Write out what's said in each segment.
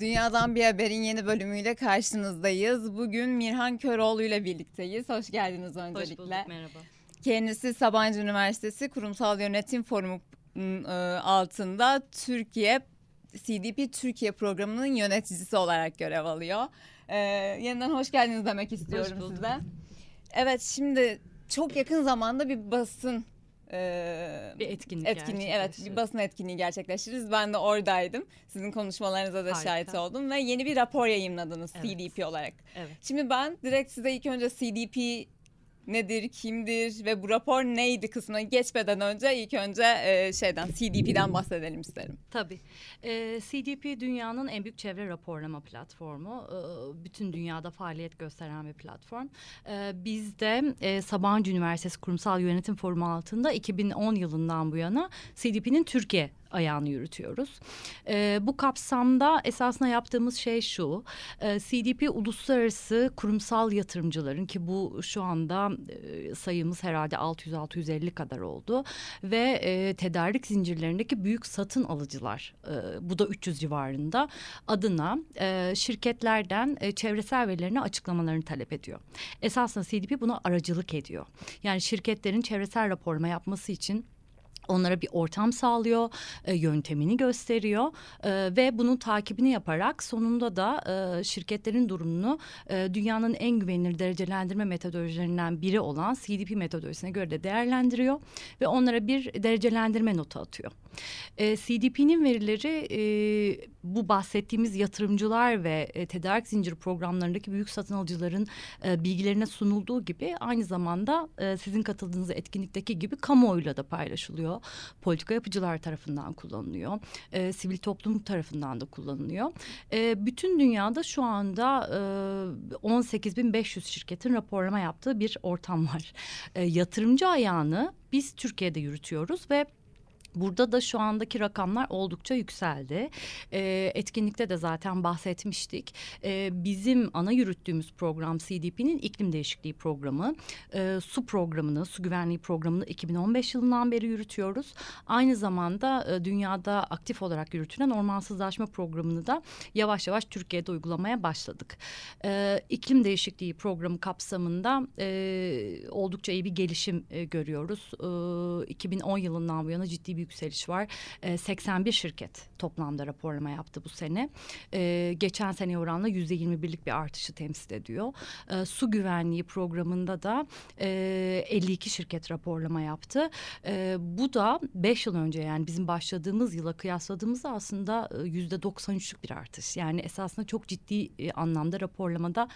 Dünyadan Bir Haber'in yeni bölümüyle karşınızdayız. Bugün Mirhan Köroğlu ile birlikteyiz. Hoş geldiniz öncelikle. Hoş bulduk, merhaba. Kendisi Sabancı Üniversitesi Kurumsal Yönetim Forumu ıı, altında Türkiye CDP Türkiye programının yöneticisi olarak görev alıyor. Ee, yeniden hoş geldiniz demek istiyorum Hoş size. Evet şimdi çok yakın zamanda bir basın e, Bir etkinlik etkinliği evet bir basın etkinliği gerçekleştiririz. Ben de oradaydım. Sizin konuşmalarınıza da Harika. şahit oldum ve yeni bir rapor yayınladınız Evet. CDP olarak. Evet. Şimdi ben direkt size ilk önce CDP nedir, kimdir ve bu rapor neydi kısmına geçmeden önce ilk önce e, şeyden CDP'den bahsedelim isterim. Tabii. Ee, CDP dünyanın en büyük çevre raporlama platformu. Ee, bütün dünyada faaliyet gösteren bir platform. Ee, biz de e, Sabancı Üniversitesi Kurumsal Yönetim Forumu altında 2010 yılından bu yana CDP'nin Türkiye ayağını yürütüyoruz. Ee, bu kapsamda esasında yaptığımız şey şu. e, CDP uluslararası kurumsal yatırımcıların ki bu şu anda e, sayımız herhalde 600-650 kadar oldu ve e, tedarik zincirlerindeki büyük satın alıcılar e, bu da 300 civarında adına e, şirketlerden e, çevresel verilerini açıklamalarını talep ediyor. Esasında CDP buna aracılık ediyor. Yani şirketlerin çevresel raporlama yapması için onlara bir ortam sağlıyor, e, yöntemini gösteriyor e, ve bunun takibini yaparak sonunda da e, şirketlerin durumunu e, dünyanın en güvenilir derecelendirme metodolojilerinden biri olan CDP metodolojisine göre de değerlendiriyor ve onlara bir derecelendirme notu atıyor. E, CDP'nin verileri e, bu bahsettiğimiz yatırımcılar ve e, tedarik zinciri programlarındaki büyük satın alıcıların e, bilgilerine sunulduğu gibi aynı zamanda e, sizin katıldığınız etkinlikteki gibi kamuoyuyla da paylaşılıyor. Politika yapıcılar tarafından kullanılıyor. E, sivil toplum tarafından da kullanılıyor. E, bütün dünyada şu anda e, 18.500 şirketin raporlama yaptığı bir ortam var. E, yatırımcı ayağını biz Türkiye'de yürütüyoruz ve Burada da şu andaki rakamlar oldukça yükseldi. E, etkinlikte de zaten bahsetmiştik. E, bizim ana yürüttüğümüz program CDP'nin iklim değişikliği programı. E, su programını, su güvenliği programını 2015 yılından beri yürütüyoruz. Aynı zamanda e, dünyada aktif olarak yürütülen ormansızlaşma programını da yavaş yavaş Türkiye'de uygulamaya başladık. E, iklim değişikliği programı kapsamında e, oldukça iyi bir gelişim e, görüyoruz. E, 2010 yılından bu yana ciddi bir yükseliş var. E, 81 şirket toplamda raporlama yaptı bu sene. E, geçen sene oranla yüzde 21'lik bir artışı temsil ediyor. E, su güvenliği programında da e, 52 şirket raporlama yaptı. E, bu da 5 yıl önce yani bizim başladığımız yıla kıyasladığımızda aslında e, yüzde 93'lük bir artış. Yani esasında çok ciddi e, anlamda raporlamada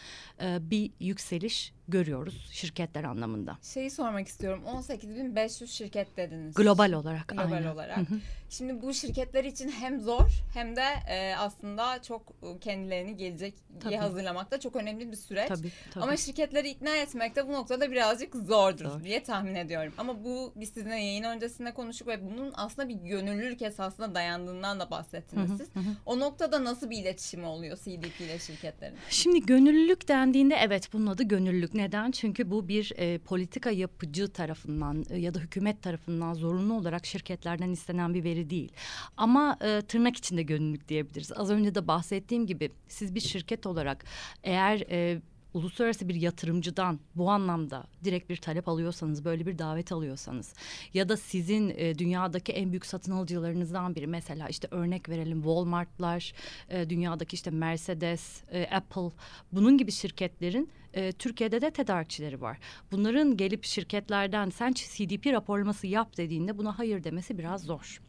e, bir yükseliş görüyoruz şirketler anlamında. Şeyi sormak istiyorum. 18.500 şirket dediniz. Global olarak. Global aynen. olarak. Hı hı. Şimdi bu şirketler için hem zor hem de e, aslında çok e, kendilerini gelecek Tabii. hazırlamakta çok önemli bir süreç. Tabii, tabii. Ama şirketleri ikna etmek de bu noktada birazcık zordur Zor. diye tahmin ediyorum. Ama bu biz sizinle yayın öncesinde konuştuk ve bunun aslında bir gönüllülük esasına dayandığından da bahsettiniz Hı hı, siz. hı. O noktada nasıl bir iletişimi oluyor CDP ile şirketlerin? Şimdi gönüllülük dendiğinde evet bunun adı gönüllülük. Neden? Çünkü bu bir e, politika yapıcı tarafından e, ya da hükümet tarafından zorunlu olarak şirketlerden istenen bir veri değil. Ama e, tırnak içinde gönüllülük diyebiliriz. Az önce de bahsettiğim gibi siz bir şirket olarak eğer e, uluslararası bir yatırımcıdan bu anlamda direkt bir talep alıyorsanız, böyle bir davet alıyorsanız ya da sizin e, dünyadaki en büyük satın alıcılarınızdan biri mesela işte örnek verelim Walmart'lar, e, dünyadaki işte Mercedes, e, Apple bunun gibi şirketlerin e, Türkiye'de de tedarikçileri var. Bunların gelip şirketlerden sen CDP raporlaması yap dediğinde buna hayır demesi biraz zor.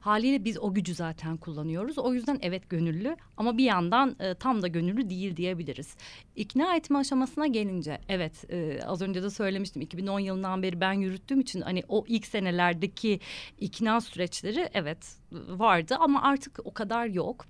Haliyle biz o gücü zaten kullanıyoruz. O yüzden evet gönüllü ama bir yandan e, tam da gönüllü değil diyebiliriz. İkna etme aşamasına gelince evet e, az önce de söylemiştim 2010 yılından beri ben yürüttüğüm için hani o ilk senelerdeki ikna süreçleri evet vardı ama artık o kadar yok.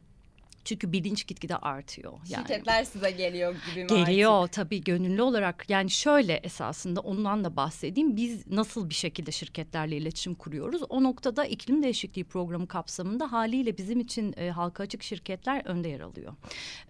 Çünkü bilinç gitgide artıyor. Yani. Şirketler size geliyor gibi mi Geliyor artık? tabii gönüllü olarak yani şöyle esasında ondan da bahsedeyim. Biz nasıl bir şekilde şirketlerle iletişim kuruyoruz? O noktada iklim değişikliği programı kapsamında haliyle bizim için e, halka açık şirketler önde yer alıyor.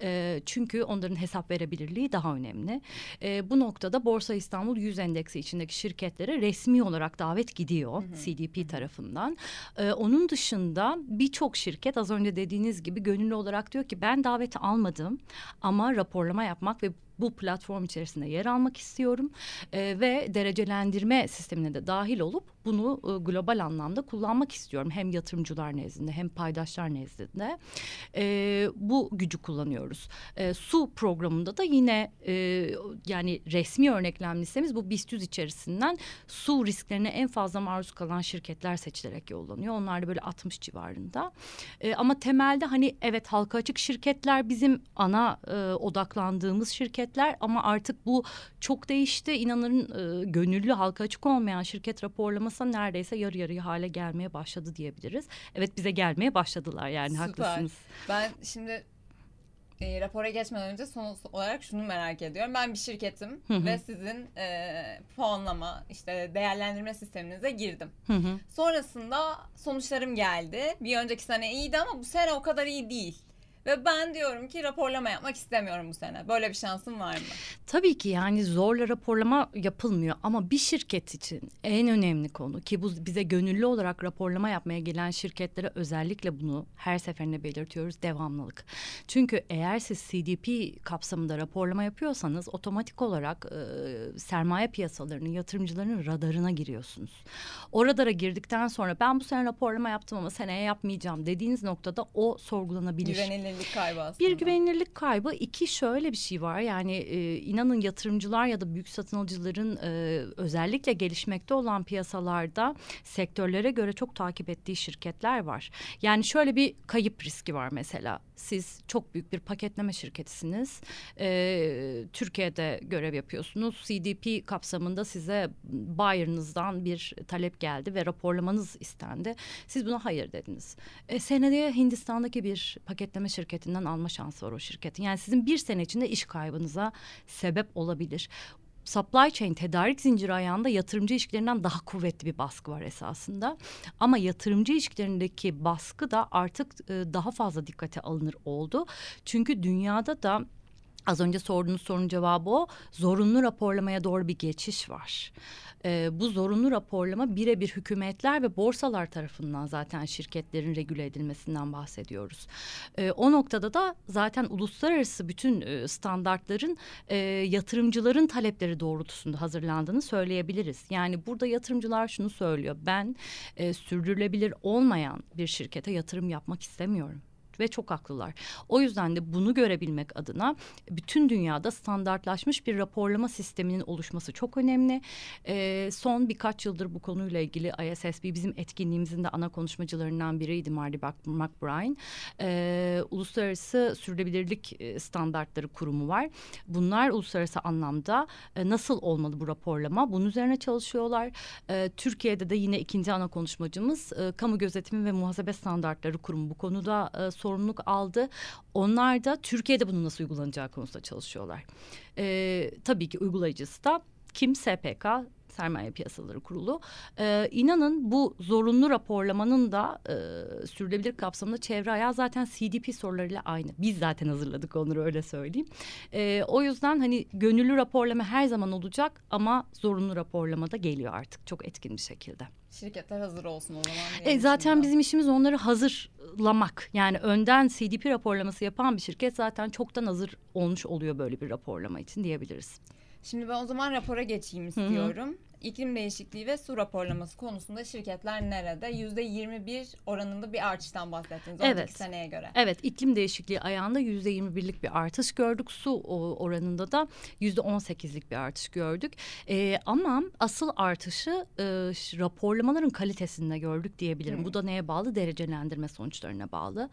E, çünkü onların hesap verebilirliği daha önemli. E, bu noktada Borsa İstanbul 100 endeksi içindeki şirketlere resmi olarak davet gidiyor CDP tarafından. E, onun dışında birçok şirket az önce dediğiniz gibi gönüllü olarak olarak diyor ki ben daveti almadım ama raporlama yapmak ve bu platform içerisinde yer almak istiyorum e, ve derecelendirme sistemine de dahil olup bunu e, global anlamda kullanmak istiyorum. Hem yatırımcılar nezdinde hem paydaşlar nezdinde e, bu gücü kullanıyoruz. E, su programında da yine e, yani resmi örneklem listemiz bu BIST 100 içerisinden su risklerine en fazla maruz kalan şirketler seçilerek yollanıyor. Onlar da böyle 60 civarında. E, ama temelde hani evet halka açık şirketler bizim ana e, odaklandığımız şirketler ama artık bu çok değişti. İnanırın e, gönüllü halka açık olmayan şirket raporlaması neredeyse yarı yarıya hale gelmeye başladı diyebiliriz. Evet bize gelmeye başladılar yani Süper. haklısınız. Ben şimdi e, rapora geçmeden önce son olarak şunu merak ediyorum. Ben bir şirketim Hı hı. ve sizin e, puanlama işte değerlendirme sisteminize girdim. Hı hı. Sonrasında sonuçlarım geldi. Bir önceki sene iyiydi ama bu sene o kadar iyi değil. Ve ben diyorum ki raporlama yapmak istemiyorum bu sene. Böyle bir şansım var mı? Tabii ki yani zorla raporlama yapılmıyor ama bir şirket için en önemli konu ki bu bize gönüllü olarak raporlama yapmaya gelen şirketlere özellikle bunu her seferinde belirtiyoruz devamlılık. Çünkü eğer siz CDP kapsamında raporlama yapıyorsanız otomatik olarak e, sermaye piyasalarının yatırımcıların radarına giriyorsunuz. O radara girdikten sonra ben bu sene raporlama yaptım ama seneye yapmayacağım dediğiniz noktada o sorgulanabilir. Güvenilirlik kaybı aslında. Bir güvenilirlik kaybı, iki şöyle bir şey var. Yani e, inanın yatırımcılar ya da büyük satın alıcıların e, özellikle gelişmekte olan piyasalarda sektörlere göre çok takip ettiği şirketler var. Yani şöyle bir kayıp riski var mesela. Siz çok büyük bir paketleme şirketisiniz. E, Türkiye'de görev yapıyorsunuz. CDP kapsamında size buyer'ınızdan bir talep geldi ve raporlamanız istendi. Siz buna hayır dediniz. E, seneye Hindistan'daki bir paketleme şirketinden alma şansı var o şirketin. Yani sizin bir sene içinde iş kaybınıza sebep olabilir. Supply chain tedarik zinciri ayağında yatırımcı ilişkilerinden daha kuvvetli bir baskı var esasında. Ama yatırımcı ilişkilerindeki baskı da artık e, daha fazla dikkate alınır oldu. Çünkü dünyada da Az önce sorduğunuz sorunun cevabı o. Zorunlu raporlamaya doğru bir geçiş var. Ee, bu zorunlu raporlama birebir hükümetler ve borsalar tarafından zaten şirketlerin regüle edilmesinden bahsediyoruz. Ee, o noktada da zaten uluslararası bütün e, standartların e, yatırımcıların talepleri doğrultusunda hazırlandığını söyleyebiliriz. Yani burada yatırımcılar şunu söylüyor. Ben e, sürdürülebilir olmayan bir şirkete yatırım yapmak istemiyorum ve çok haklılar. O yüzden de bunu görebilmek adına bütün dünyada standartlaşmış bir raporlama sisteminin oluşması çok önemli. Ee, son birkaç yıldır bu konuyla ilgili ISSB bizim etkinliğimizin de ana konuşmacılarından biriydi Marty McBride. Ee, Uluslararası Sürdürülebilirlik e, Standartları Kurumu var. Bunlar uluslararası anlamda e, nasıl olmalı bu raporlama? Bunun üzerine çalışıyorlar. E, Türkiye'de de yine ikinci ana konuşmacımız e, Kamu Gözetimi ve Muhasebe Standartları Kurumu bu konuda e, sorumluluk aldı. Onlar da Türkiye'de bunun nasıl uygulanacağı konusunda çalışıyorlar. E, tabii ki uygulayıcısı da kim SPK Sermaye Piyasaları Kurulu. Ee, inanın bu zorunlu raporlamanın da e, sürdürülebilir kapsamında çevre ayağı zaten CDP sorularıyla aynı. Biz zaten hazırladık onları öyle söyleyeyim. E, o yüzden hani gönüllü raporlama her zaman olacak ama zorunlu raporlama da geliyor artık çok etkin bir şekilde. Şirketler hazır olsun o zaman. E, zaten bizim işimiz onları hazırlamak. Yani önden CDP raporlaması yapan bir şirket zaten çoktan hazır olmuş oluyor böyle bir raporlama için diyebiliriz. Şimdi ben o zaman rapora geçeyim istiyorum. Hı hı. İklim değişikliği ve su raporlaması konusunda şirketler nerede? Yüzde 21 oranında bir artıştan bahsettiniz evet. önceki seneye göre. Evet iklim değişikliği ayağında yüzde 21'lik bir artış gördük. Su oranında da yüzde 18'lik bir artış gördük. Ee, ama asıl artışı e, raporlamaların kalitesinde gördük diyebilirim. Hmm. Bu da neye bağlı? Derecelendirme sonuçlarına bağlı.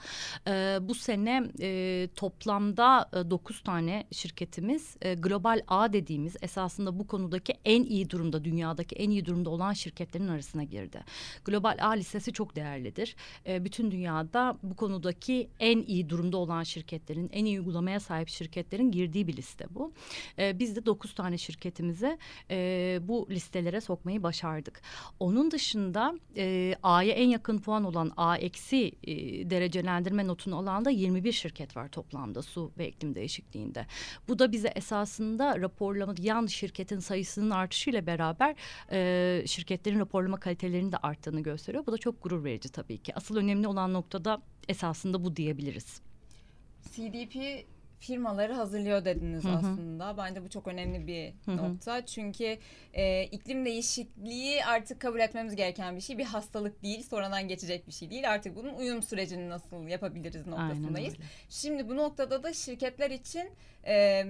Ee, bu sene e, toplamda e, 9 tane şirketimiz e, global A dediğimiz esasında bu konudaki en iyi durumda dünya dünyadaki en iyi durumda olan şirketlerin arasına girdi. Global A listesi çok değerlidir. E, bütün dünyada bu konudaki en iyi durumda olan şirketlerin, en iyi uygulamaya sahip şirketlerin girdiği bir liste bu. E, biz de dokuz tane şirketimizi e, bu listelere sokmayı başardık. Onun dışında e, A'ya en yakın puan olan A eksi e, derecelendirme notunu alan da 21 şirket var toplamda su ve iklim değişikliğinde. Bu da bize esasında raporlama yan şirketin sayısının artışıyla beraber beraber e, şirketlerin raporlama kalitelerinin de arttığını gösteriyor. Bu da çok gurur verici tabii ki. Asıl önemli olan noktada esasında bu diyebiliriz. CDP firmaları hazırlıyor dediniz hı hı. aslında. Bence bu çok önemli bir hı hı. nokta. Çünkü e, iklim değişikliği artık kabul etmemiz gereken bir şey. Bir hastalık değil, sonradan geçecek bir şey değil. Artık bunun uyum sürecini nasıl yapabiliriz noktasındayız. Şimdi bu noktada da şirketler için e,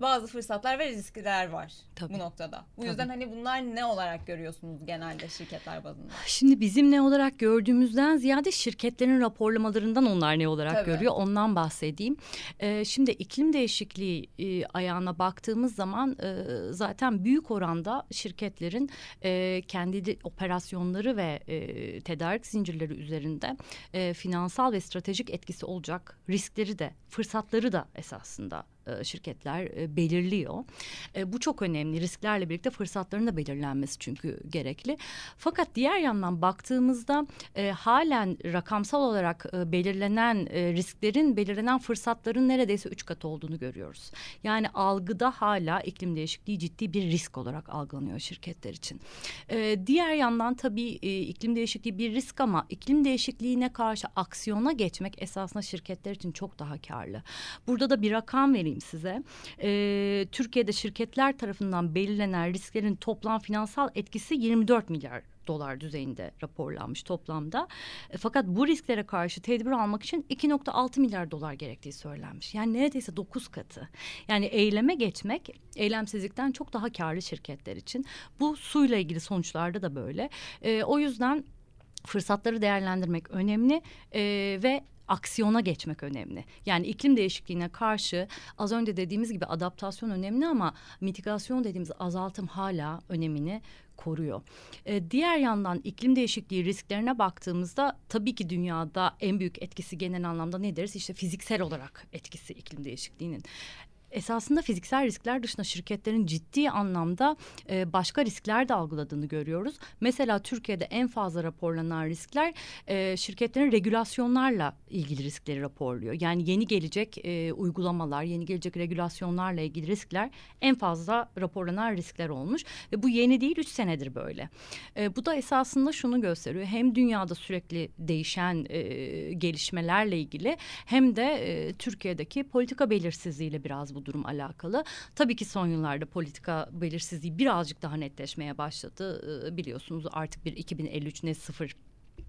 bazı fırsatlar ve riskler var Tabii. bu noktada. Bu Tabii. yüzden hani bunlar ne olarak görüyorsunuz genelde şirketler bazında? Şimdi bizim ne olarak gördüğümüzden ziyade şirketlerin raporlamalarından onlar ne olarak Tabii. görüyor ondan bahsedeyim. Ee, şimdi iklim değişikliği e, ayağına baktığımız zaman e, zaten büyük oranda şirketlerin e, kendi operasyonları ve e, tedarik zincirleri üzerinde e, finansal ve stratejik etkisi olacak riskleri de fırsatları da esasında e, şirketler e, belirliyor. E, bu çok önemli. Risklerle birlikte fırsatların da belirlenmesi çünkü gerekli. Fakat diğer yandan baktığımızda halen rakamsal olarak belirlenen risklerin, belirlenen fırsatların neredeyse üç kat olduğunu görüyoruz. Yani algıda hala iklim değişikliği ciddi bir risk olarak algılanıyor şirketler için. diğer yandan tabii iklim değişikliği bir risk ama iklim değişikliğine karşı aksiyona geçmek esasında şirketler için çok daha karlı. Burada da bir rakam vereyim söyleyeyim size. E, Türkiye'de şirketler tarafından belirlenen risklerin toplam finansal etkisi 24 milyar dolar düzeyinde raporlanmış toplamda. E, fakat bu risklere karşı tedbir almak için 2.6 milyar dolar gerektiği söylenmiş. Yani neredeyse 9 katı. Yani eyleme geçmek eylemsizlikten çok daha karlı şirketler için. Bu suyla ilgili sonuçlarda da böyle. E, o yüzden fırsatları değerlendirmek önemli e, ve aksiyona geçmek önemli. Yani iklim değişikliğine karşı az önce dediğimiz gibi adaptasyon önemli ama mitigasyon dediğimiz azaltım hala önemini koruyor. Ee, diğer yandan iklim değişikliği risklerine baktığımızda tabii ki dünyada en büyük etkisi genel anlamda ne deriz? İşte fiziksel olarak etkisi iklim değişikliğinin esasında fiziksel riskler dışında şirketlerin ciddi anlamda e, başka riskler de algıladığını görüyoruz. Mesela Türkiye'de en fazla raporlanan riskler e, şirketlerin regülasyonlarla ilgili riskleri raporluyor. Yani yeni gelecek e, uygulamalar, yeni gelecek regülasyonlarla ilgili riskler en fazla raporlanan riskler olmuş ve bu yeni değil üç senedir böyle. E, bu da esasında şunu gösteriyor. Hem dünyada sürekli değişen e, gelişmelerle ilgili hem de e, Türkiye'deki politika belirsizliğiyle biraz bu durum alakalı. Tabii ki son yıllarda politika belirsizliği birazcık daha netleşmeye başladı. Biliyorsunuz artık bir 2053 net sıfır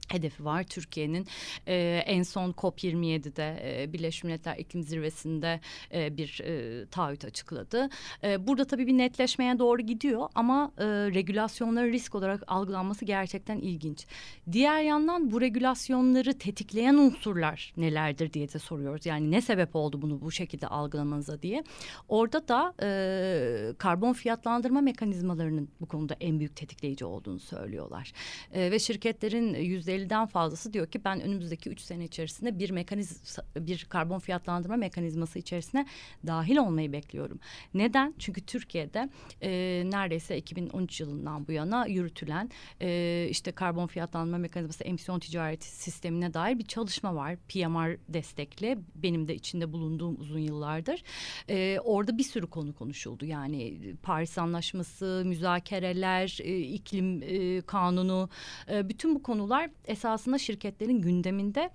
hedefi var. Türkiye'nin e, en son COP27'de e, Birleşmiş Milletler İklim Zirvesi'nde e, bir e, taahhüt açıkladı. E, burada tabii bir netleşmeye doğru gidiyor ama e, regülasyonları risk olarak algılanması gerçekten ilginç. Diğer yandan bu regülasyonları tetikleyen unsurlar nelerdir diye de soruyoruz. Yani ne sebep oldu bunu bu şekilde algılamanıza diye. Orada da e, karbon fiyatlandırma mekanizmalarının bu konuda en büyük tetikleyici olduğunu söylüyorlar. E, ve şirketlerin yüzde %50'den fazlası diyor ki ben önümüzdeki üç sene içerisinde bir mekaniz bir karbon fiyatlandırma mekanizması içerisine dahil olmayı bekliyorum. Neden? Çünkü Türkiye'de e, neredeyse 2013 yılından bu yana yürütülen e, işte karbon fiyatlandırma mekanizması emisyon ticareti sistemine dair bir çalışma var. PMR destekli. Benim de içinde bulunduğum uzun yıllardır. E, orada bir sürü konu konuşuldu. Yani Paris Anlaşması, müzakereler, e, iklim e, kanunu, e, bütün bu konular esasında şirketlerin gündeminde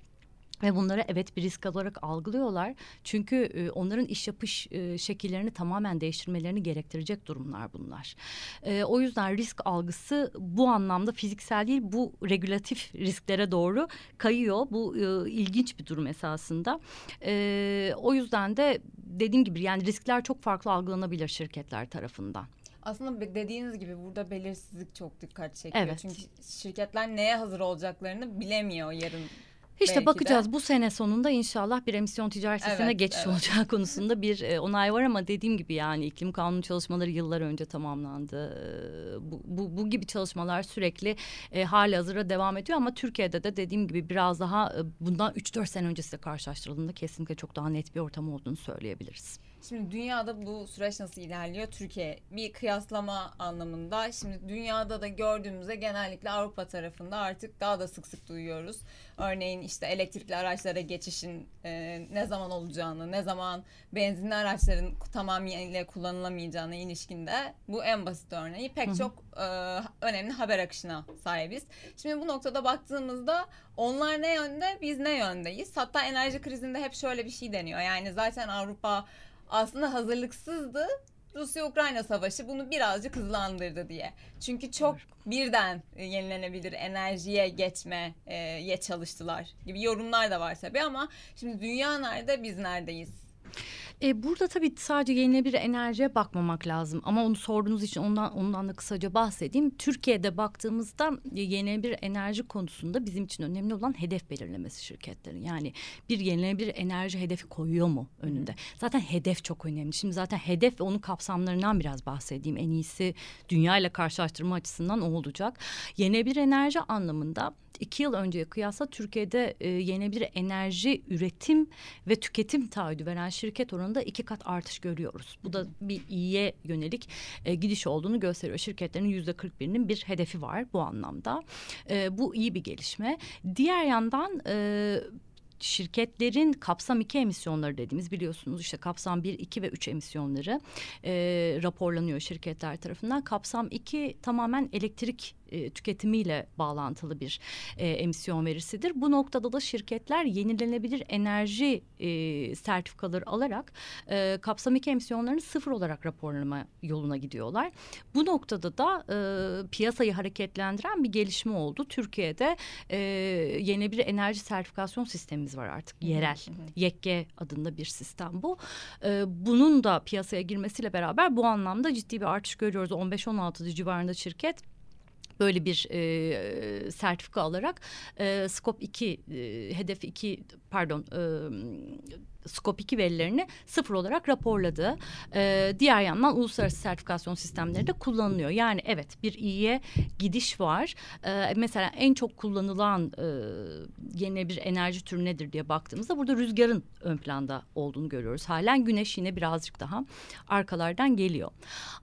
ve bunları evet bir risk olarak algılıyorlar. Çünkü e, onların iş yapış e, şekillerini tamamen değiştirmelerini gerektirecek durumlar bunlar. E, o yüzden risk algısı bu anlamda fiziksel değil bu regülatif risklere doğru kayıyor. Bu e, ilginç bir durum esasında. E, o yüzden de dediğim gibi yani riskler çok farklı algılanabilir şirketler tarafından. Aslında dediğiniz gibi burada belirsizlik çok dikkat çekiyor. Evet. Çünkü şirketler neye hazır olacaklarını bilemiyor yarın işte Belki bakacağız de. bu sene sonunda inşallah bir emisyon ticaret sistemine evet, geçiş evet. olacağı konusunda bir e, onay var ama dediğim gibi yani iklim kanunu çalışmaları yıllar önce tamamlandı. E, bu, bu, bu gibi çalışmalar sürekli e, hali hazırda devam ediyor ama Türkiye'de de dediğim gibi biraz daha e, bundan 3-4 sene öncesiyle karşılaştırıldığında kesinlikle çok daha net bir ortam olduğunu söyleyebiliriz. Şimdi dünyada bu süreç nasıl ilerliyor? Türkiye bir kıyaslama anlamında. Şimdi dünyada da gördüğümüzde genellikle Avrupa tarafında artık daha da sık sık duyuyoruz. Örneğin işte elektrikli araçlara geçişin e, ne zaman olacağını, ne zaman benzinli araçların tamamıyla kullanılamayacağına ilişkinde bu en basit örneği. Pek Hı-hı. çok e, önemli haber akışına sahibiz. Şimdi bu noktada baktığımızda onlar ne yönde, biz ne yöndeyiz? Hatta enerji krizinde hep şöyle bir şey deniyor. Yani zaten Avrupa aslında hazırlıksızdı. Rusya-Ukrayna savaşı bunu birazcık hızlandırdı diye. Çünkü çok birden e, yenilenebilir enerjiye geçmeye çalıştılar gibi yorumlar da var tabii ama şimdi dünya nerede biz neredeyiz? E, burada tabii sadece yenilenebilir enerjiye bakmamak lazım. Ama onu sorduğunuz için ondan ondan da kısaca bahsedeyim. Türkiye'de baktığımızda e, yenilenebilir enerji konusunda bizim için önemli olan hedef belirlemesi şirketlerin. Yani bir yenilenebilir enerji hedefi koyuyor mu önünde? Zaten hedef çok önemli. Şimdi zaten hedef ve onun kapsamlarından biraz bahsedeyim. En iyisi dünya ile karşılaştırma açısından o olacak. Yenilenebilir enerji anlamında iki yıl önceye kıyasla Türkiye'de e, yenilenebilir enerji üretim ve tüketim taahhüdü veren şirket oranında iki kat artış görüyoruz. Bu da bir iyiye yönelik e, gidiş olduğunu gösteriyor. Şirketlerin yüzde 41'inin bir hedefi var bu anlamda. E, bu iyi bir gelişme. Diğer yandan e, şirketlerin kapsam 2 emisyonları dediğimiz biliyorsunuz işte kapsam 1, 2 ve 3 emisyonları e, raporlanıyor şirketler tarafından. Kapsam 2 tamamen elektrik e, tüketimiyle bağlantılı bir e, emisyon verisidir. Bu noktada da şirketler yenilenebilir enerji e, sertifikaları alarak e, kapsam 2 emisyonlarını sıfır olarak raporlama yoluna gidiyorlar. Bu noktada da e, piyasayı hareketlendiren bir gelişme oldu. Türkiye'de e, yenilenebilir enerji sertifikasyon sistemimiz var artık yerel. Yekke adında bir sistem bu. E, bunun da piyasaya girmesiyle beraber bu anlamda ciddi bir artış görüyoruz. 15-16 civarında şirket böyle bir e, sertifika alarak e, Scope 2 e, hedef 2 pardon e, 2 verilerini sıfır olarak raporladı. Ee, diğer yandan uluslararası sertifikasyon sistemleri de kullanılıyor. Yani evet bir iyiye gidiş var. Ee, mesela en çok kullanılan e, yeni bir enerji türü nedir diye baktığımızda burada rüzgarın ön planda olduğunu görüyoruz. Halen güneş yine birazcık daha arkalardan geliyor.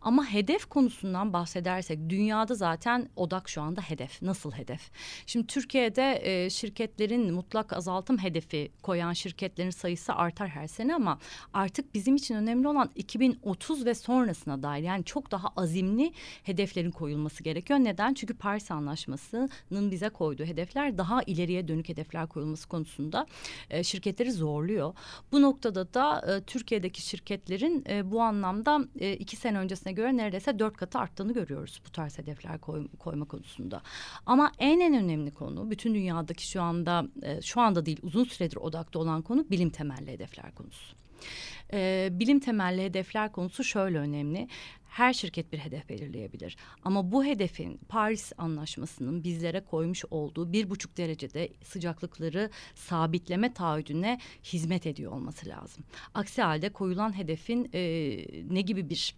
Ama hedef konusundan bahsedersek dünyada zaten odak şu anda hedef. Nasıl hedef? Şimdi Türkiye'de e, şirketlerin mutlak azaltım hedefi koyan şirketlerin sayısı artıyor artar her sene ama artık bizim için önemli olan 2030 ve sonrasına dair yani çok daha azimli hedeflerin koyulması gerekiyor. Neden? Çünkü Paris Anlaşması'nın bize koyduğu hedefler daha ileriye dönük hedefler koyulması konusunda e, şirketleri zorluyor. Bu noktada da e, Türkiye'deki şirketlerin e, bu anlamda e, iki sene öncesine göre neredeyse dört katı arttığını görüyoruz bu tarz hedefler koy, koyma konusunda. Ama en en önemli konu bütün dünyadaki şu anda e, şu anda değil uzun süredir odakta olan konu bilim temelli hedefler konusu. Ee, bilim temelli hedefler konusu şöyle önemli. Her şirket bir hedef belirleyebilir. Ama bu hedefin Paris Anlaşması'nın bizlere koymuş olduğu bir buçuk derecede sıcaklıkları sabitleme taahhüdüne hizmet ediyor olması lazım. Aksi halde koyulan hedefin e, ne gibi bir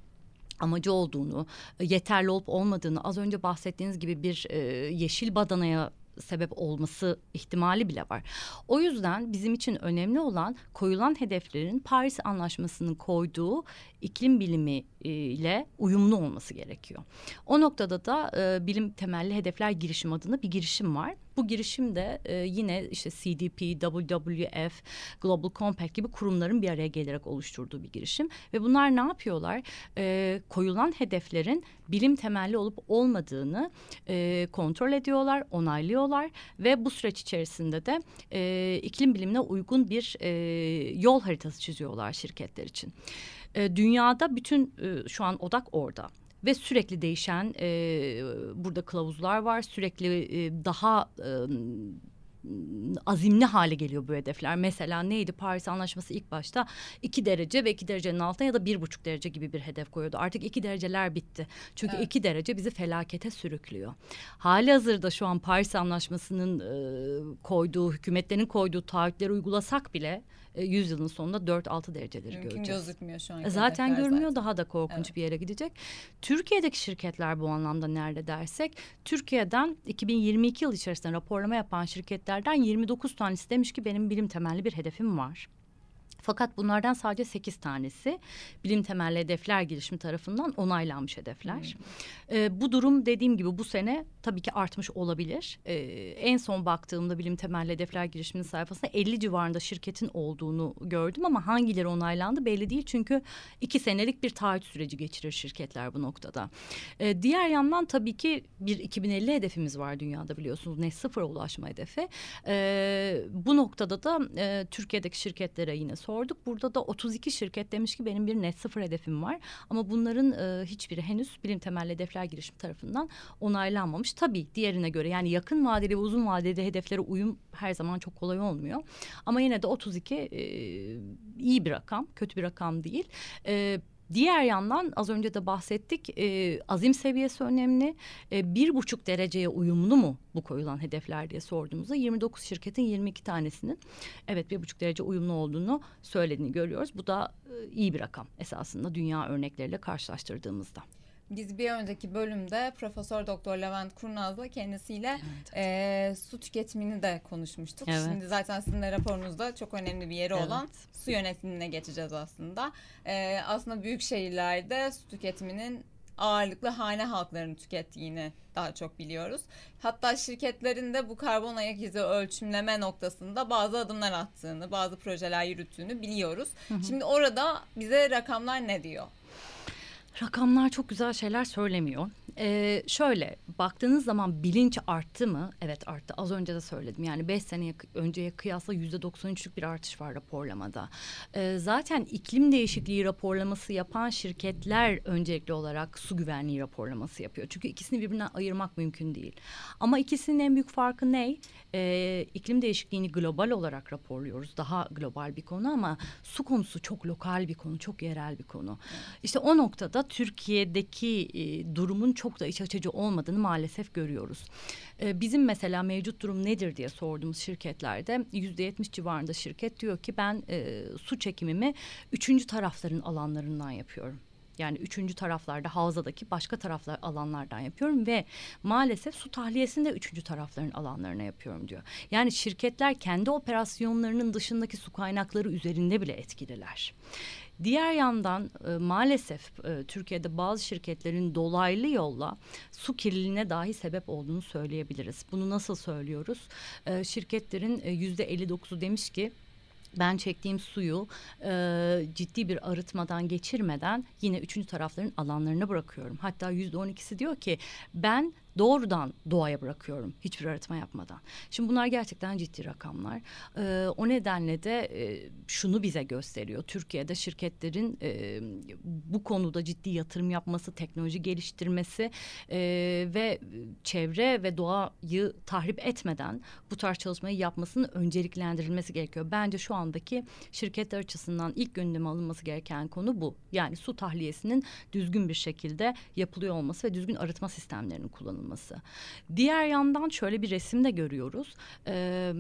amacı olduğunu, yeterli olup olmadığını az önce bahsettiğiniz gibi bir e, yeşil badanaya sebep olması ihtimali bile var. O yüzden bizim için önemli olan koyulan hedeflerin Paris Anlaşması'nın koyduğu iklim bilimi e, ile uyumlu olması gerekiyor. O noktada da e, bilim temelli hedefler girişim adına bir girişim var. Bu girişim de e, yine işte CDP, WWF, Global Compact gibi kurumların bir araya gelerek oluşturduğu bir girişim. Ve bunlar ne yapıyorlar? E, koyulan hedeflerin bilim temelli olup olmadığını e, kontrol ediyorlar, onaylıyorlar ve bu süreç içerisinde de e, iklim bilimine uygun bir e, yol haritası çiziyorlar şirketler için. E, dünyada bütün e, şu an odak orada ve sürekli değişen e, burada kılavuzlar var sürekli e, daha e, azimli hale geliyor bu hedefler. Mesela neydi Paris Anlaşması ilk başta iki derece ve iki derecenin altına ya da bir buçuk derece gibi bir hedef koyuyordu. Artık iki dereceler bitti. Çünkü evet. iki derece bizi felakete sürüklüyor. Hali hazırda şu an Paris Anlaşması'nın e, koyduğu, hükümetlerin koyduğu taahhütleri uygulasak bile e, yüzyılın sonunda 4-6 dereceleri Mümkün göreceğiz. gözükmüyor şu an. E, zaten görünüyor zaten. daha da korkunç evet. bir yere gidecek. Türkiye'deki şirketler bu anlamda nerede dersek Türkiye'den 2022 yıl içerisinde raporlama yapan şirketlerden 29 tanesi demiş ki benim bilim temelli bir hedefim var. Fakat bunlardan sadece sekiz tanesi bilim temelli hedefler girişimi tarafından onaylanmış hedefler. Hmm. Ee, bu durum dediğim gibi bu sene tabii ki artmış olabilir. Ee, en son baktığımda bilim temelli hedefler girişiminin sayfasında 50 civarında şirketin olduğunu gördüm ama hangileri onaylandı belli değil. Çünkü iki senelik bir taahhüt süreci geçirir şirketler bu noktada. Ee, diğer yandan tabii ki bir 2050 hedefimiz var dünyada biliyorsunuz. Net sıfıra ulaşma hedefi. Ee, bu noktada da e, Türkiye'deki şirketlere yine sor sorduk. Burada da 32 şirket demiş ki benim bir net sıfır hedefim var. Ama bunların e, hiçbiri henüz bilim temelli hedefler girişim tarafından onaylanmamış. Tabii diğerine göre yani yakın vadeli ve uzun vadeli hedeflere uyum her zaman çok kolay olmuyor. Ama yine de 32 e, iyi bir rakam, kötü bir rakam değil. E, Diğer yandan az önce de bahsettik e, azim seviyesi önemli. E, bir buçuk dereceye uyumlu mu bu koyulan hedefler diye sorduğumuzda 29 şirketin 22 tanesinin evet bir buçuk derece uyumlu olduğunu söylediğini görüyoruz. Bu da e, iyi bir rakam esasında dünya örnekleriyle karşılaştırdığımızda. Biz bir önceki bölümde Profesör Doktor Levent Kurnaz'la kendisiyle evet, evet. E, su tüketimini de konuşmuştuk. Evet. Şimdi zaten sizin de raporunuzda çok önemli bir yeri evet. olan su yönetimine geçeceğiz aslında. E, aslında büyük şehirlerde su tüketiminin ağırlıklı hane halklarının tükettiğini daha çok biliyoruz. Hatta şirketlerin de bu karbon ayak izi ölçümleme noktasında bazı adımlar attığını, bazı projeler yürüttüğünü biliyoruz. Hı hı. Şimdi orada bize rakamlar ne diyor? Rakamlar çok güzel şeyler söylemiyor. Ee, şöyle baktığınız zaman bilinç arttı mı? Evet arttı. Az önce de söyledim. Yani beş sene önceye kıyasla yüzde doksan üçlük bir artış var raporlamada. Ee, zaten iklim değişikliği raporlaması yapan şirketler öncelikli olarak su güvenliği raporlaması yapıyor. Çünkü ikisini birbirinden ayırmak mümkün değil. Ama ikisinin en büyük farkı ne? Ee, iklim değişikliğini global olarak raporluyoruz. Daha global bir konu ama su konusu çok lokal bir konu, çok yerel bir konu. İşte o noktada Türkiye'deki e, durumun çok da iç açıcı olmadığını maalesef görüyoruz. Ee, bizim mesela mevcut durum nedir diye sorduğumuz şirketlerde yüzde yetmiş civarında şirket diyor ki ben e, su çekimimi üçüncü tarafların alanlarından yapıyorum. Yani üçüncü taraflarda havzadaki başka taraflar alanlardan yapıyorum ve maalesef su tahliyesini de üçüncü tarafların alanlarına yapıyorum diyor. Yani şirketler kendi operasyonlarının dışındaki su kaynakları üzerinde bile etkililer. Diğer yandan e, maalesef e, Türkiye'de bazı şirketlerin dolaylı yolla su kirliliğine dahi sebep olduğunu söyleyebiliriz. Bunu nasıl söylüyoruz? E, şirketlerin yüzde 59'u demiş ki ben çektiğim suyu e, ciddi bir arıtmadan geçirmeden yine üçüncü tarafların alanlarına bırakıyorum. Hatta yüzde on ikisi diyor ki ben doğrudan doğaya bırakıyorum hiçbir arıtma yapmadan. Şimdi bunlar gerçekten ciddi rakamlar. Ee, o nedenle de e, şunu bize gösteriyor. Türkiye'de şirketlerin e, bu konuda ciddi yatırım yapması, teknoloji geliştirmesi e, ve çevre ve doğayı tahrip etmeden bu tarz çalışmayı yapmasının önceliklendirilmesi gerekiyor. Bence şu andaki şirketler açısından ilk gündeme alınması gereken konu bu. Yani su tahliyesinin düzgün bir şekilde yapılıyor olması ve düzgün arıtma sistemlerinin kullanılması kullanılması. Diğer yandan şöyle bir resim de görüyoruz. Ee,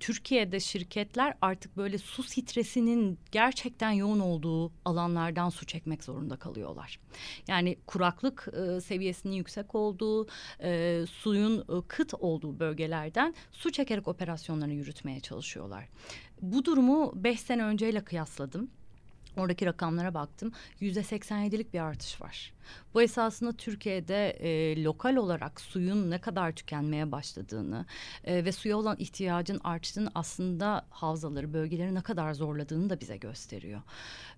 Türkiye'de şirketler artık böyle su stresinin gerçekten yoğun olduğu alanlardan su çekmek zorunda kalıyorlar. Yani kuraklık e, seviyesinin yüksek olduğu, e, suyun e, kıt olduğu bölgelerden su çekerek operasyonlarını yürütmeye çalışıyorlar. Bu durumu beş sene önceyle kıyasladım. Oradaki rakamlara baktım. Yüzde 87'lik bir artış var. Bu esasında Türkiye'de e, lokal olarak suyun ne kadar tükenmeye başladığını e, ve suya olan ihtiyacın arttığını aslında havzaları, bölgeleri ne kadar zorladığını da bize gösteriyor.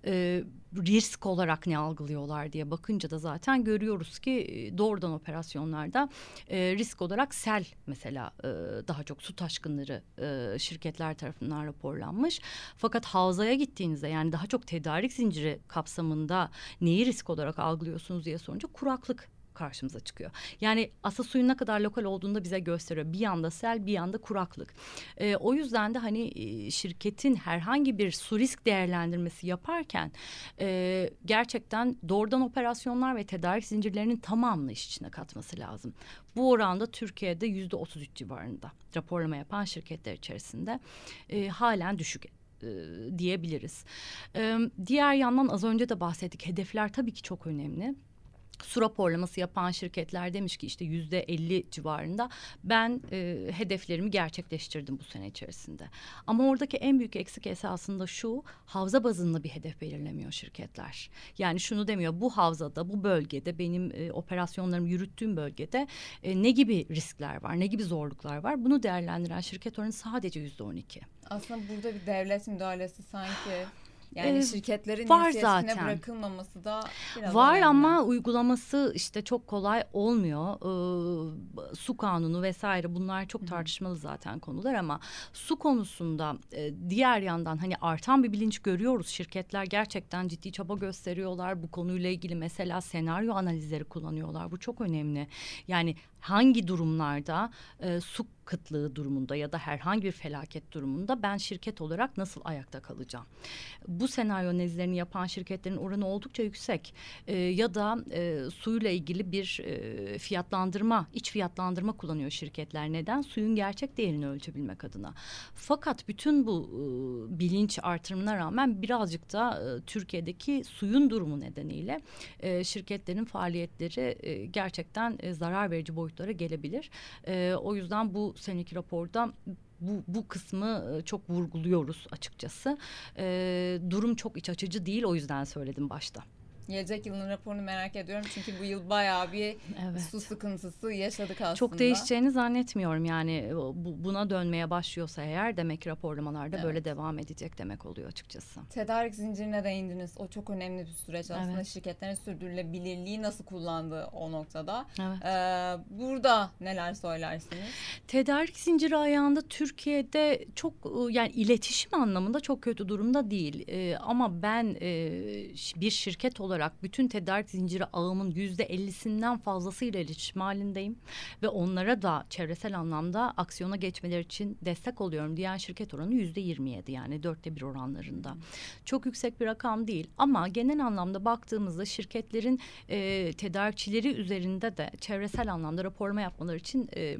E, risk olarak ne algılıyorlar diye bakınca da zaten görüyoruz ki e, doğrudan operasyonlarda e, risk olarak sel mesela e, daha çok su taşkınları e, şirketler tarafından raporlanmış. Fakat havzaya gittiğinizde yani daha çok tedarik zinciri kapsamında neyi risk olarak algılıyorsunuz musunuz diye sorunca kuraklık karşımıza çıkıyor. Yani asa suyun ne kadar lokal olduğunu da bize gösteriyor. Bir yanda sel, bir yanda kuraklık. E, o yüzden de hani e, şirketin herhangi bir su risk değerlendirmesi yaparken e, gerçekten doğrudan operasyonlar ve tedarik zincirlerinin tamamını iş içine katması lazım. Bu oranda Türkiye'de yüzde otuz üç civarında raporlama yapan şirketler içerisinde e, halen düşük e, diyebiliriz. E, diğer yandan az önce de bahsettik hedefler tabii ki çok önemli. Su raporlaması yapan şirketler demiş ki işte yüzde elli civarında ben e, hedeflerimi gerçekleştirdim bu sene içerisinde. Ama oradaki en büyük eksik esasında şu havza bazında bir hedef belirlemiyor şirketler. Yani şunu demiyor bu havzada bu bölgede benim e, operasyonlarımı yürüttüğüm bölgede e, ne gibi riskler var ne gibi zorluklar var bunu değerlendiren şirket oranı sadece yüzde on iki. Aslında burada bir devlet müdahalesi sanki yani Ee, şirketlerin var inisiyatifine zaten. bırakılmaması da biraz Var önemli. ama uygulaması işte çok kolay olmuyor. Ee, su kanunu vesaire bunlar çok tartışmalı zaten konular ama su konusunda e, diğer yandan hani artan bir bilinç görüyoruz. Şirketler gerçekten ciddi çaba gösteriyorlar. Bu konuyla ilgili mesela senaryo analizleri kullanıyorlar. Bu çok önemli. Yani hangi durumlarda e, su kıtlığı durumunda ya da herhangi bir felaket durumunda ben şirket olarak nasıl ayakta kalacağım? Bu senaryo analizlerini yapan şirketlerin oranı oldukça yüksek. E, ya da e, suyla ilgili bir e, fiyatlandırma, iç fiyatlandırma kullanıyor şirketler. Neden? Suyun gerçek değerini ölçebilmek adına. Fakat bütün bu e, bilinç artırımına rağmen birazcık da e, Türkiye'deki suyun durumu nedeniyle e, şirketlerin faaliyetleri e, gerçekten e, zarar verici boyutlara gelebilir. E, o yüzden bu seneki raporda bu, bu kısmı e, çok vurguluyoruz açıkçası. E, durum çok iç açıcı değil o yüzden söyledim başta. Gelecek yılın raporunu merak ediyorum çünkü bu yıl bayağı bir Evet. su sıkıntısı yaşadık aslında. Çok değişeceğini zannetmiyorum yani e, bu, buna dönmeye başlıyorsa eğer demek raporlamalarda Evet. böyle devam edecek demek oluyor açıkçası. Tedarik zincirine değindiniz. O çok önemli bir süreç aslında. Evet. Şirketlerin sürdürülebilirliği nasıl kullandığı o noktada. Evet. Ee, burada neler söylersiniz? Tedarik zinciri ayağında Türkiye'de çok e, yani iletişim anlamında çok kötü durumda değil. E, ama ben e, bir şirket olarak bütün tedarik zinciri ağımın yüzde ellisinden fazlasıyla iletişim halindeyim. Ve onlara da çevresel anlamda aksiyona geçmeleri için destek oluyorum diyen şirket oranı yüzde yirmi yedi yani dörtte bir oranlarında. Çok yüksek bir rakam değil ama genel anlamda baktığımızda şirketlerin e, tedarikçileri üzerinde de çevresel anlamda raporlama yapmaları için e,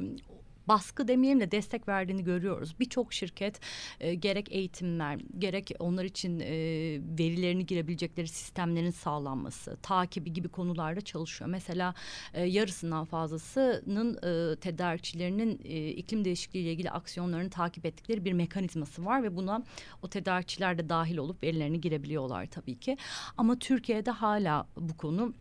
baskı demeyelim de destek verdiğini görüyoruz. Birçok şirket e, gerek eğitimler, gerek onlar için e, verilerini girebilecekleri sistemlerin sağlanması, takibi gibi konularda çalışıyor. Mesela e, yarısından fazlasının e, tedarikçilerinin e, iklim değişikliği ile ilgili aksiyonlarını takip ettikleri bir mekanizması var ve buna o tedarikçiler de dahil olup verilerini girebiliyorlar tabii ki. Ama Türkiye'de hala bu konu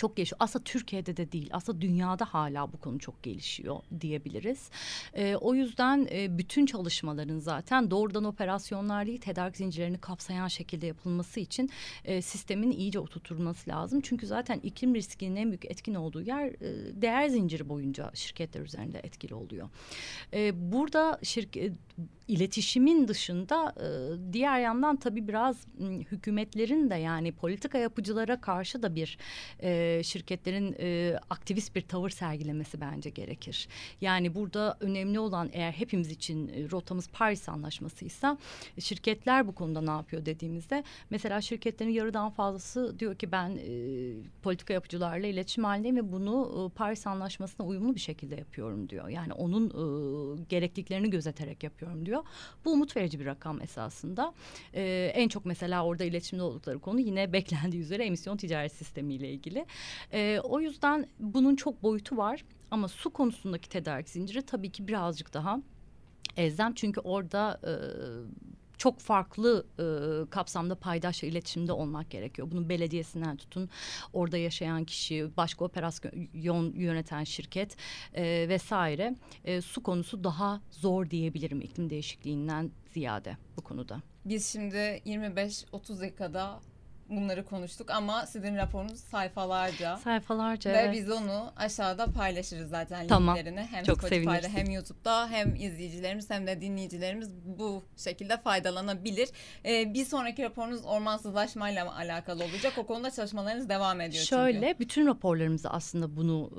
çok gelişiyor. Aslında Türkiye'de de değil, aslında dünyada hala bu konu çok gelişiyor diyebiliriz. Ee, o yüzden e, bütün çalışmaların zaten doğrudan operasyonlar değil, tedarik zincirlerini kapsayan şekilde yapılması için e, sistemin iyice oturtulması lazım. Çünkü zaten iklim riskinin en büyük etkin olduğu yer e, değer zinciri boyunca şirketler üzerinde etkili oluyor. E, burada şirket iletişimin dışında e, diğer yandan tabii biraz hükümetlerin de yani politika yapıcılara karşı da bir e, şirketlerin e, aktivist bir tavır sergilemesi bence gerekir. Yani burada önemli olan eğer hepimiz için rotamız Paris Anlaşması'ysa şirketler bu konuda ne yapıyor dediğimizde mesela şirketlerin yarıdan fazlası diyor ki ben politika yapıcılarla iletişim halindeyim ve bunu Paris Anlaşması'na uyumlu bir şekilde yapıyorum diyor. Yani onun e, gerekliliklerini gözeterek yapıyorum diyor. Bu umut verici bir rakam esasında. E, en çok mesela orada iletişimde oldukları konu yine beklendiği üzere emisyon ticaret sistemi ile ilgili. E, o yüzden bunun çok boyutu var ama su konusundaki tedarik zinciri tabii ki birazcık daha elzem çünkü orada e, çok farklı e, kapsamda paydaşla iletişimde olmak gerekiyor. Bunun belediyesinden tutun orada yaşayan kişi, başka operasyon yöneten şirket e, vesaire. E, su konusu daha zor diyebilirim iklim değişikliğinden ziyade bu konuda. Biz şimdi 25-30 dakikada bunları konuştuk ama sizin raporunuz sayfalarca. Sayfalarca Ve evet. biz onu aşağıda paylaşırız zaten Tamam. linklerini. Hem Çok Spotify'da seviniriz. hem YouTube'da hem izleyicilerimiz hem de dinleyicilerimiz bu şekilde faydalanabilir. Ee, bir sonraki raporunuz ormansızlaşmayla mı alakalı olacak? O konuda çalışmalarınız devam ediyor Şöyle çünkü. bütün raporlarımızda aslında bunu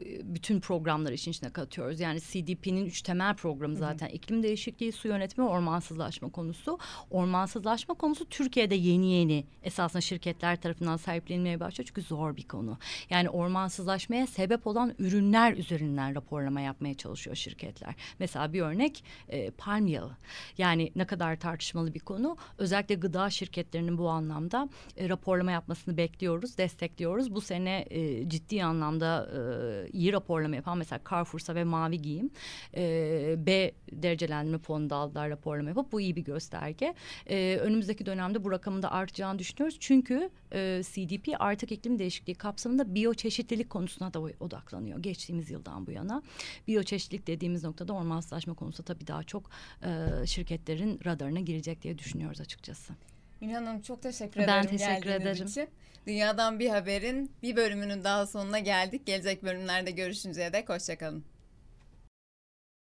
e, bütün programlar için içine katıyoruz. Yani CDP'nin üç temel programı zaten iklim değişikliği, su yönetimi, ormansızlaşma konusu. Ormansızlaşma konusu Türkiye'de yeni yeni esas aslında şirketler tarafından sahiplenilmeye başlıyor çünkü zor bir konu. Yani ormansızlaşmaya sebep olan ürünler üzerinden raporlama yapmaya çalışıyor şirketler. Mesela bir örnek e, palm yağı. Yani ne kadar tartışmalı bir konu. Özellikle gıda şirketlerinin bu anlamda e, raporlama yapmasını bekliyoruz, destekliyoruz. Bu sene e, ciddi anlamda e, iyi raporlama yapan mesela Carrefour'sa ve Mavi Giyim e, B derecelendirme puanı aldılar raporlama yapıp bu iyi bir gösterge. E, önümüzdeki dönemde bu rakamın da artacağını düşünüyoruz. Çünkü e, CDP artık iklim değişikliği kapsamında biyoçeşitlilik konusuna da odaklanıyor geçtiğimiz yıldan bu yana. Biyoçeşitlilik dediğimiz noktada ormansızlaşma konusu tabii daha çok e, şirketlerin radarına girecek diye düşünüyoruz açıkçası. Mine Hanım çok teşekkür ben ederim teşekkür ederim. için. Dünyadan bir haberin bir bölümünün daha sonuna geldik. Gelecek bölümlerde görüşünceye dek hoşçakalın.